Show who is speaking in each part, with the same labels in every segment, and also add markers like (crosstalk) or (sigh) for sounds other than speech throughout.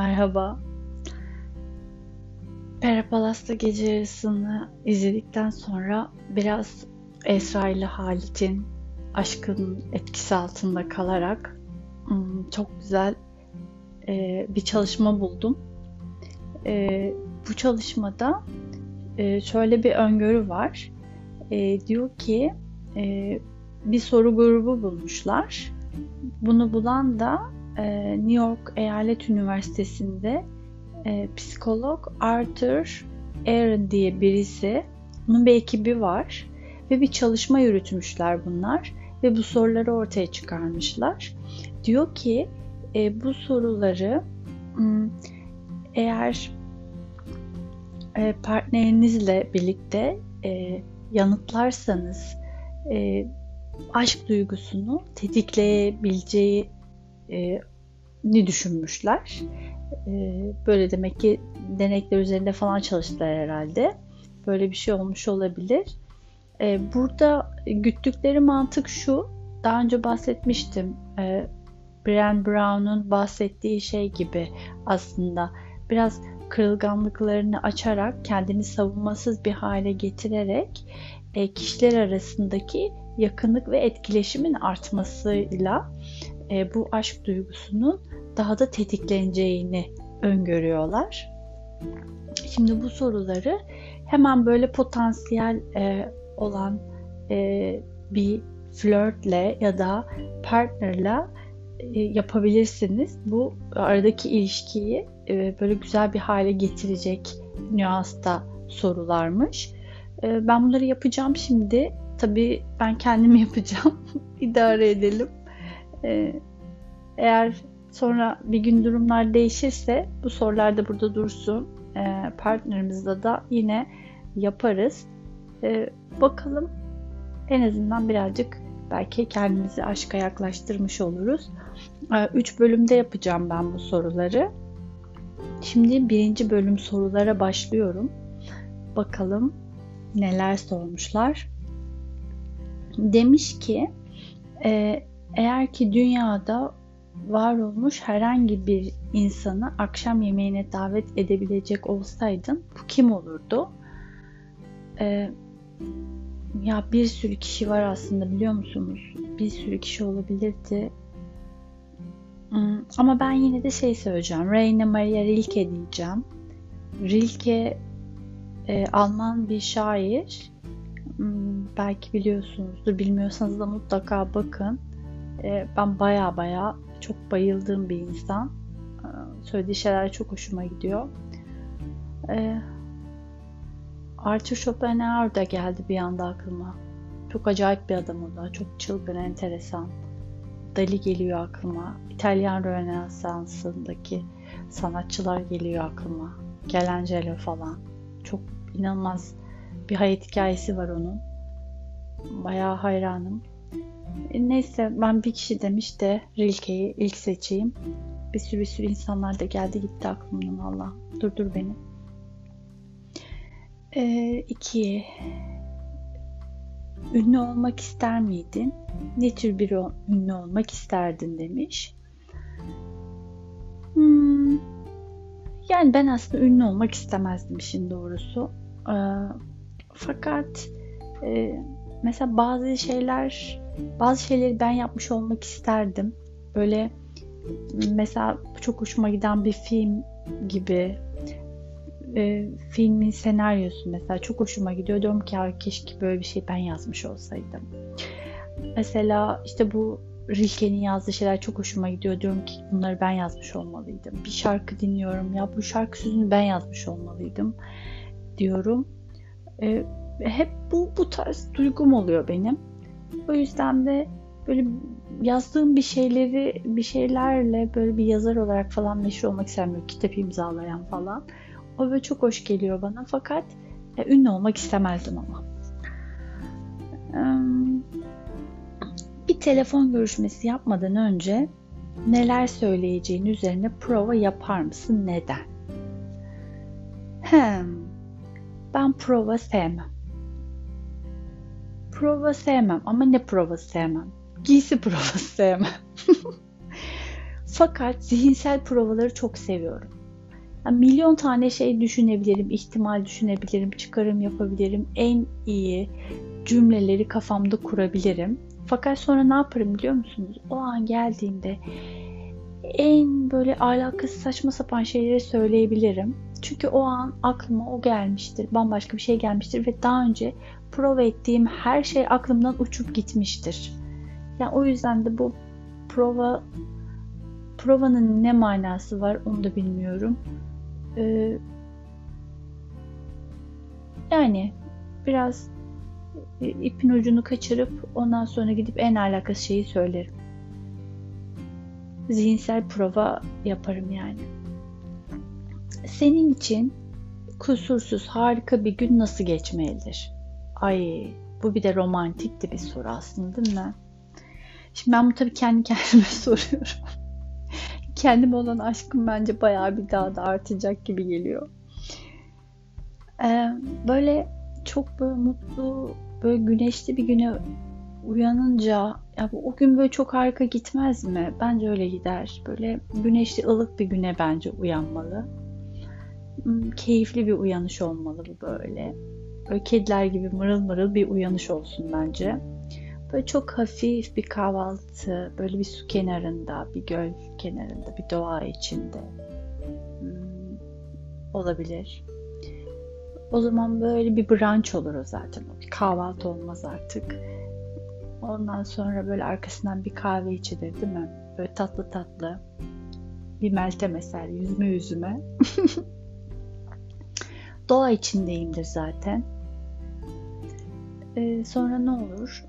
Speaker 1: merhaba. Pera Palas'ta gece yarısını izledikten sonra biraz Esra ile Halit'in aşkın etkisi altında kalarak hmm, çok güzel e, bir çalışma buldum. E, bu çalışmada e, şöyle bir öngörü var. Diyor ki bir soru grubu bulmuşlar. Bunu bulan da New York Eyalet Üniversitesi'nde psikolog Arthur Aaron diye birisi. Onun bir ekibi var ve bir çalışma yürütmüşler bunlar ve bu soruları ortaya çıkarmışlar. Diyor ki e, bu soruları eğer e, partnerinizle birlikte e, yanıtlarsanız e, aşk duygusunu tetikleyebileceği e, ni düşünmüşler. E, böyle demek ki denekler üzerinde falan çalıştılar herhalde. Böyle bir şey olmuş olabilir. E, burada güttükleri mantık şu. Daha önce bahsetmiştim. E, Brian Brown'un bahsettiği şey gibi aslında biraz kırılganlıklarını açarak kendini savunmasız bir hale getirerek e, kişiler arasındaki yakınlık ve etkileşimin artmasıyla e, bu aşk duygusunun daha da tetikleneceğini öngörüyorlar. Şimdi bu soruları hemen böyle potansiyel e, olan e, bir flörtle ya da partnerla e, yapabilirsiniz. Bu aradaki ilişkiyi e, böyle güzel bir hale getirecek nüansta sorularmış. E, ben bunları yapacağım şimdi. Tabii ben kendim (laughs) yapacağım. İdare edelim. Eğer sonra bir gün durumlar değişirse bu sorular da burada dursun. Partnerimizle de yine yaparız. Bakalım en azından birazcık belki kendimizi aşka yaklaştırmış oluruz. Ee, üç bölümde yapacağım ben bu soruları. Şimdi birinci bölüm sorulara başlıyorum. Bakalım neler sormuşlar. Demiş ki e, eğer ki dünyada var olmuş herhangi bir insanı akşam yemeğine davet edebilecek olsaydın bu kim olurdu? Ee, ya bir sürü kişi var aslında biliyor musunuz? Bir sürü kişi olabilirdi. Hmm, ama ben yine de şey söyleyeceğim. Rainer Maria Rilke diyeceğim. Rilke e, Alman bir şair. Hmm, belki biliyorsunuzdur. Bilmiyorsanız da mutlaka bakın. E, ben baya baya çok bayıldığım bir insan. E, söylediği şeyler çok hoşuma gidiyor. E, Arthur Schopenhauer da geldi bir anda aklıma. Çok acayip bir adam o da. Çok çılgın, enteresan. Dali geliyor aklıma. İtalyan Rönesansı'ndaki sanatçılar geliyor aklıma. Gelangelo falan. Çok inanılmaz bir hayat hikayesi var onun. Bayağı hayranım. E, neyse ben bir kişi demiş de Rilke'yi ilk seçeyim. Bir sürü bir sürü insanlar da geldi gitti aklımdan Allah. Durdur beni. Ee, iki, ünlü olmak ister miydin? Ne tür bir ünlü olmak isterdin demiş. Hmm, yani ben aslında ünlü olmak istemezdim işin doğrusu. Ee, fakat e, mesela bazı şeyler, bazı şeyleri ben yapmış olmak isterdim. Böyle mesela çok hoşuma giden bir film gibi e, filmin senaryosu mesela çok hoşuma gidiyor. Diyorum ki ya keşke böyle bir şey ben yazmış olsaydım. Mesela işte bu Rilke'nin yazdığı şeyler çok hoşuma gidiyor. Diyorum ki bunları ben yazmış olmalıydım. Bir şarkı dinliyorum ya bu şarkı sözünü ben yazmış olmalıydım diyorum. E, hep bu bu tarz duygum oluyor benim. O yüzden de böyle yazdığım bir şeyleri bir şeylerle böyle bir yazar olarak falan meşhur olmak istemiyorum. Kitap imzalayan falan. O böyle çok hoş geliyor bana fakat e, ünlü olmak istemezdim ama. Bir telefon görüşmesi yapmadan önce neler söyleyeceğin üzerine prova yapar mısın? Neden? Hem, ben prova sevmem. Prova sevmem ama ne prova sevmem? Giysi provası (laughs) sevmem. Fakat zihinsel provaları çok seviyorum. Yani milyon tane şey düşünebilirim, ihtimal düşünebilirim, çıkarım yapabilirim. En iyi cümleleri kafamda kurabilirim. Fakat sonra ne yaparım biliyor musunuz? O an geldiğinde en böyle alakası saçma sapan şeyleri söyleyebilirim. Çünkü o an aklıma o gelmiştir. Bambaşka bir şey gelmiştir ve daha önce prova ettiğim her şey aklımdan uçup gitmiştir. Yani o yüzden de bu prova provanın ne manası var onu da bilmiyorum. Ee, yani biraz ipin ucunu kaçırıp ondan sonra gidip en alakası şeyi söylerim. Zihinsel prova yaparım yani. Senin için kusursuz harika bir gün nasıl geçmelidir? Ay bu bir de romantik de bir soru aslında değil mi? Şimdi ben bu tabii kendi kendime (laughs) soruyorum. Kendime olan aşkım bence bayağı bir daha da artacak gibi geliyor. Ee, böyle çok böyle mutlu, böyle güneşli bir güne uyanınca ya bu o gün böyle çok harika gitmez mi? Bence öyle gider. Böyle güneşli ılık bir güne bence uyanmalı. Hmm, keyifli bir uyanış olmalı bu böyle. Böyle kediler gibi mırıl mırıl bir uyanış olsun bence. Böyle çok hafif bir kahvaltı, böyle bir su kenarında, bir göl kenarında, bir doğa içinde hmm, olabilir. O zaman böyle bir brunch olur o zaten. Bir kahvaltı olmaz artık. Ondan sonra böyle arkasından bir kahve içilir değil mi? Böyle tatlı tatlı. Bir meltem eser yüzme yüzüme. (laughs) Doğa içindeyimdir zaten. Ee, sonra ne olur?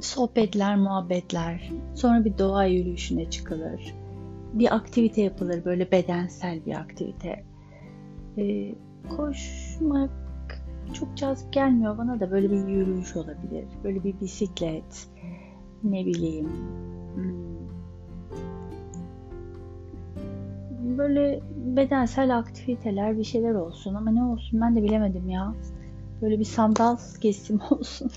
Speaker 1: Sohbetler, muhabbetler. Sonra bir doğa yürüyüşüne çıkılır. Bir aktivite yapılır, böyle bedensel bir aktivite. Ee, koşmak çok cazip gelmiyor bana da böyle bir yürüyüş olabilir. Böyle bir bisiklet, ne bileyim. Hmm. Böyle bedensel aktiviteler bir şeyler olsun ama ne olsun ben de bilemedim ya. Böyle bir sandal kesim (laughs) olsun.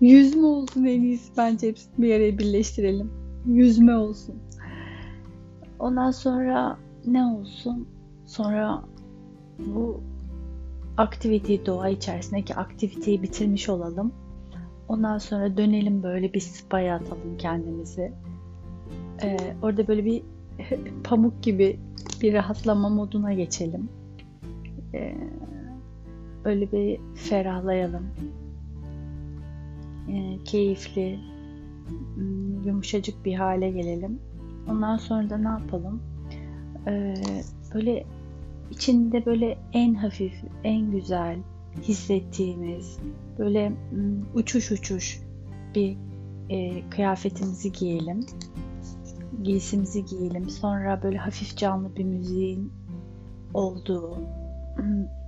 Speaker 1: Yüzme olsun en iyisi bence hepsini bir araya birleştirelim. Yüzme olsun. Ondan sonra ne olsun? Sonra bu aktiviteyi doğa içerisindeki aktiviteyi bitirmiş olalım. Ondan sonra dönelim böyle bir spa'ya atalım kendimizi. Ee, orada böyle bir (laughs) pamuk gibi bir rahatlama moduna geçelim. Ee, böyle bir ferahlayalım. Ee, keyifli, hmm, yumuşacık bir hale gelelim. Ondan sonra da ne yapalım? Ee, böyle içinde böyle en hafif, en güzel hissettiğimiz böyle uçuş uçuş bir e, kıyafetimizi giyelim. Giysimizi giyelim. Sonra böyle hafif canlı bir müziğin olduğu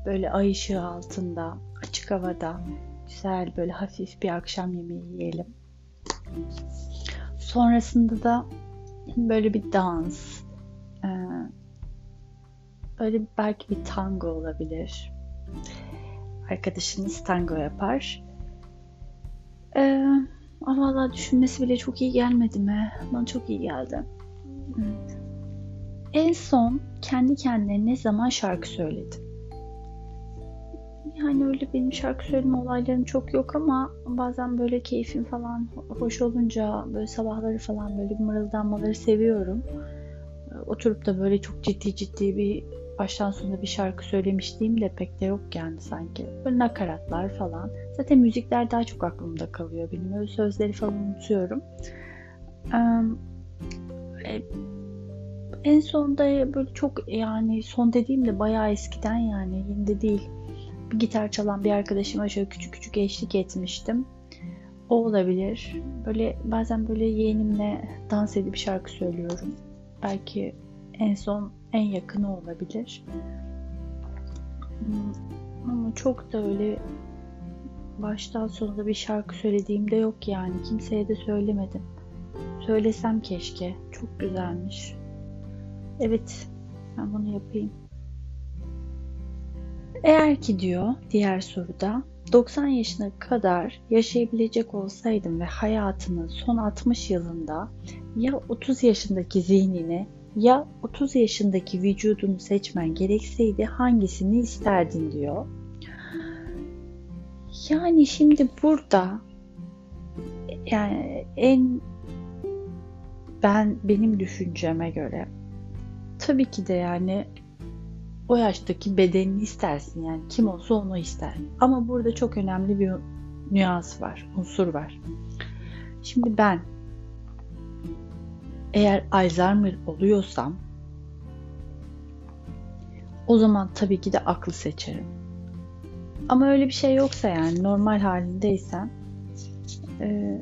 Speaker 1: böyle ay ışığı altında açık havada güzel böyle hafif bir akşam yemeği yiyelim. Sonrasında da böyle bir dans, Öyle belki bir tango olabilir. Arkadaşınız tango yapar. Ee, ama valla düşünmesi bile çok iyi gelmedi mi? Bana çok iyi geldi. En son kendi kendine ne zaman şarkı söyledin? Yani öyle benim şarkı söyleme olaylarım çok yok ama bazen böyle keyfim falan hoş olunca böyle sabahları falan böyle mırıldanmaları seviyorum. Oturup da böyle çok ciddi ciddi bir baştan sona bir şarkı söylemişliğim de pek de yok yani sanki. Böyle nakaratlar falan. Zaten müzikler daha çok aklımda kalıyor benim. Öyle sözleri falan unutuyorum. Ee, en sonda böyle çok yani son dediğim de bayağı eskiden yani yeni de değil. Gitar çalan bir arkadaşıma şöyle küçük küçük eşlik etmiştim. O olabilir. Böyle bazen böyle yeğenimle dans edip şarkı söylüyorum. Belki en son en yakını olabilir. Hmm, ama çok da öyle baştan sona bir şarkı söylediğimde yok yani. Kimseye de söylemedim. Söylesem keşke. Çok güzelmiş. Evet, ben bunu yapayım. Eğer ki diyor diğer soruda 90 yaşına kadar yaşayabilecek olsaydım ve hayatının son 60 yılında ya 30 yaşındaki zihnini ya 30 yaşındaki vücudunu seçmen gerekseydi hangisini isterdin diyor. Yani şimdi burada yani en ben benim düşünceme göre tabii ki de yani o yaştaki bedenini istersin yani kim olsa onu ister. Ama burada çok önemli bir nüans var, unsur var. Şimdi ben eğer Alzheimer oluyorsam o zaman tabii ki de aklı seçerim. Ama öyle bir şey yoksa yani normal halindeysen e,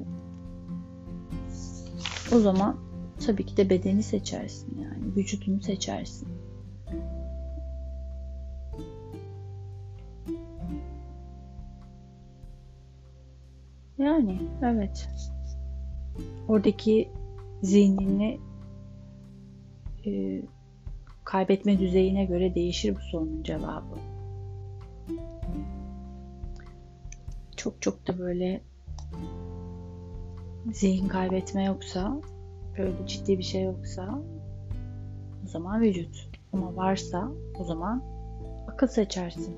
Speaker 1: o zaman tabii ki de bedeni seçersin yani vücudunu seçersin. Yani evet. Oradaki zihnini e, kaybetme düzeyine göre değişir bu sorunun cevabı. Çok çok da böyle zihin kaybetme yoksa, böyle ciddi bir şey yoksa o zaman vücut. Ama varsa o zaman akıl seçersin.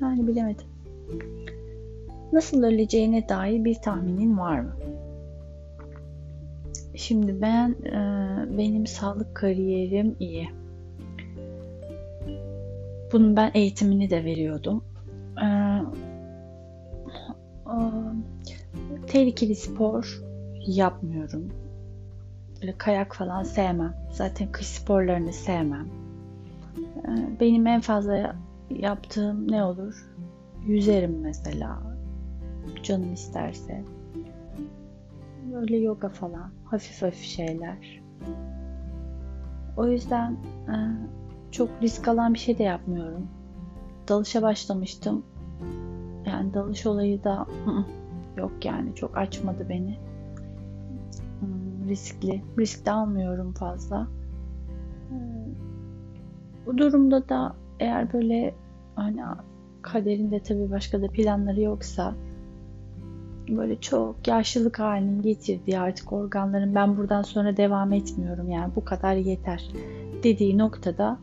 Speaker 1: Yani bilemedim. Nasıl öleceğine dair bir tahminin var mı? Şimdi ben e, benim sağlık kariyerim iyi. Bunun ben eğitimini de veriyordum. E, e, tehlikeli spor yapmıyorum. Böyle kayak falan sevmem. Zaten kış sporlarını sevmem. Benim en fazla yaptığım ne olur? Yüzerim mesela. Canım isterse. Böyle yoga falan. Hafif hafif şeyler. O yüzden e, çok risk alan bir şey de yapmıyorum. Dalışa başlamıştım. Yani dalış olayı da yok yani çok açmadı beni. Hmm, riskli. Risk de almıyorum fazla. E, bu durumda da eğer böyle hani kaderinde tabii başka da planları yoksa böyle çok yaşlılık halinin getirdiği artık organların ben buradan sonra devam etmiyorum yani bu kadar yeter dediği noktada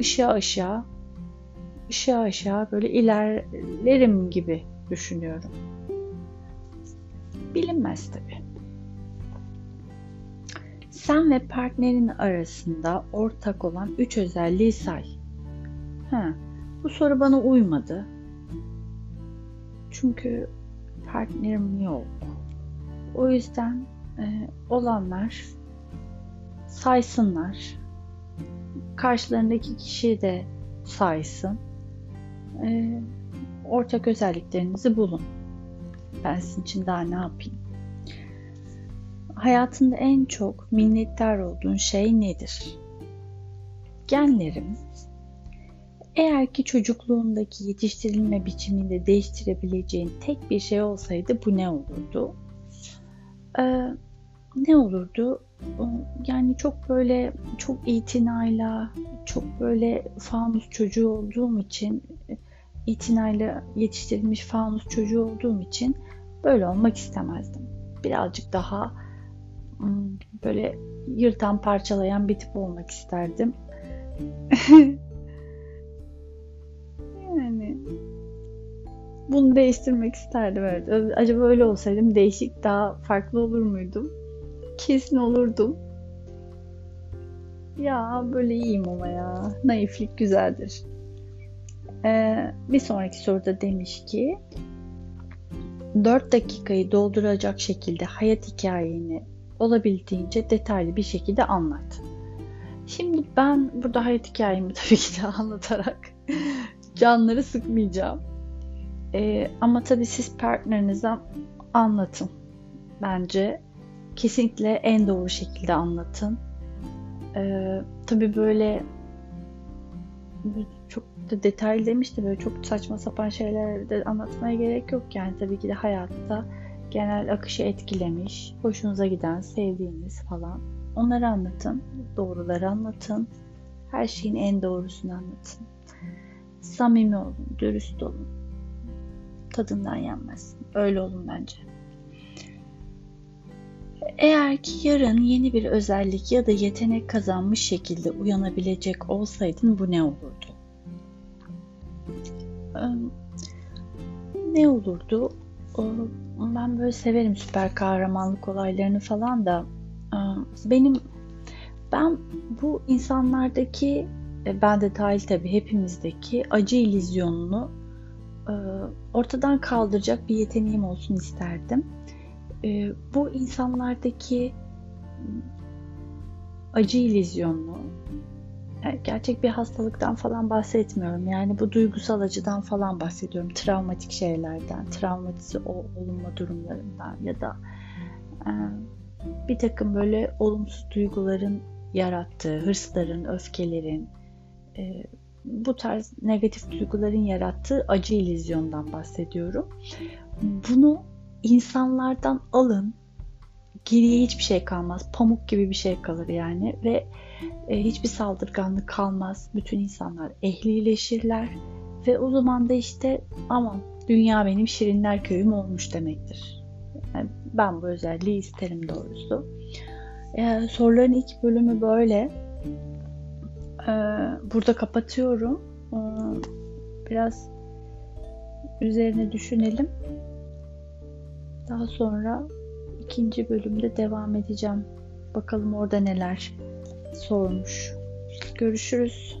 Speaker 1: ışığa ışığa ışığa ışığa böyle ilerlerim gibi düşünüyorum. Bilinmez tabi. Sen ve partnerin arasında ortak olan üç özelliği say. Ha, bu soru bana uymadı. Çünkü partnerim yok. O yüzden e, olanlar saysınlar. Karşılarındaki kişi de saysın. E, ortak özelliklerinizi bulun. Ben sizin için daha ne yapayım? Hayatında en çok minnettar olduğun şey nedir? Genlerim, eğer ki çocukluğundaki yetiştirilme biçiminde değiştirebileceğin tek bir şey olsaydı bu ne olurdu? Ee, ne olurdu? Yani çok böyle çok itinayla, çok böyle fanus çocuğu olduğum için, itinayla yetiştirilmiş fanus çocuğu olduğum için böyle olmak istemezdim. Birazcık daha böyle yırtan parçalayan bir tip olmak isterdim. (laughs) bunu değiştirmek isterdim evet. Acaba öyle olsaydım değişik daha farklı olur muydum? Kesin olurdum. Ya böyle iyiyim ama ya. Naiflik güzeldir. Ee, bir sonraki soruda demiş ki 4 dakikayı dolduracak şekilde hayat hikayeni olabildiğince detaylı bir şekilde anlat. Şimdi ben burada hayat hikayemi (laughs) tabii ki de anlatarak canları sıkmayacağım. Ee, ama tabii siz partnerinize anlatın. Bence kesinlikle en doğru şekilde anlatın. Ee, tabii böyle çok da detaylı demişti böyle çok saçma sapan şeyler de anlatmaya gerek yok yani tabii ki de hayatta genel akışı etkilemiş, hoşunuza giden, sevdiğiniz falan. Onları anlatın, doğruları anlatın, her şeyin en doğrusunu anlatın. Samimi olun, dürüst olun. Tadından yenmez. Öyle olun bence. Eğer ki yarın yeni bir özellik ya da yetenek kazanmış şekilde uyanabilecek olsaydın bu ne olurdu? Ne olurdu? Ben böyle severim süper kahramanlık olaylarını falan da benim ben bu insanlardaki e, ben de dahil tabii hepimizdeki acı ilizyonunu ortadan kaldıracak bir yeteneğim olsun isterdim e, bu insanlardaki acı ilizyonlu yani gerçek bir hastalıktan falan bahsetmiyorum. Yani bu duygusal acıdan falan bahsediyorum. Travmatik şeylerden, travmatize olunma durumlarından ya da e, bir takım böyle olumsuz duyguların yarattığı, hırsların, öfkelerin, e, bu tarz negatif duyguların yarattığı acı ilizyondan bahsediyorum. Bunu insanlardan alın geriye hiçbir şey kalmaz. Pamuk gibi bir şey kalır yani ve e, hiçbir saldırganlık kalmaz. Bütün insanlar ehlileşirler ve o zaman da işte aman dünya benim şirinler köyüm olmuş demektir. Yani ben bu özelliği isterim doğrusu. E, soruların ilk bölümü böyle. E, burada kapatıyorum. E, biraz üzerine düşünelim. Daha sonra ikinci bölümde devam edeceğim. Bakalım orada neler sormuş. Görüşürüz.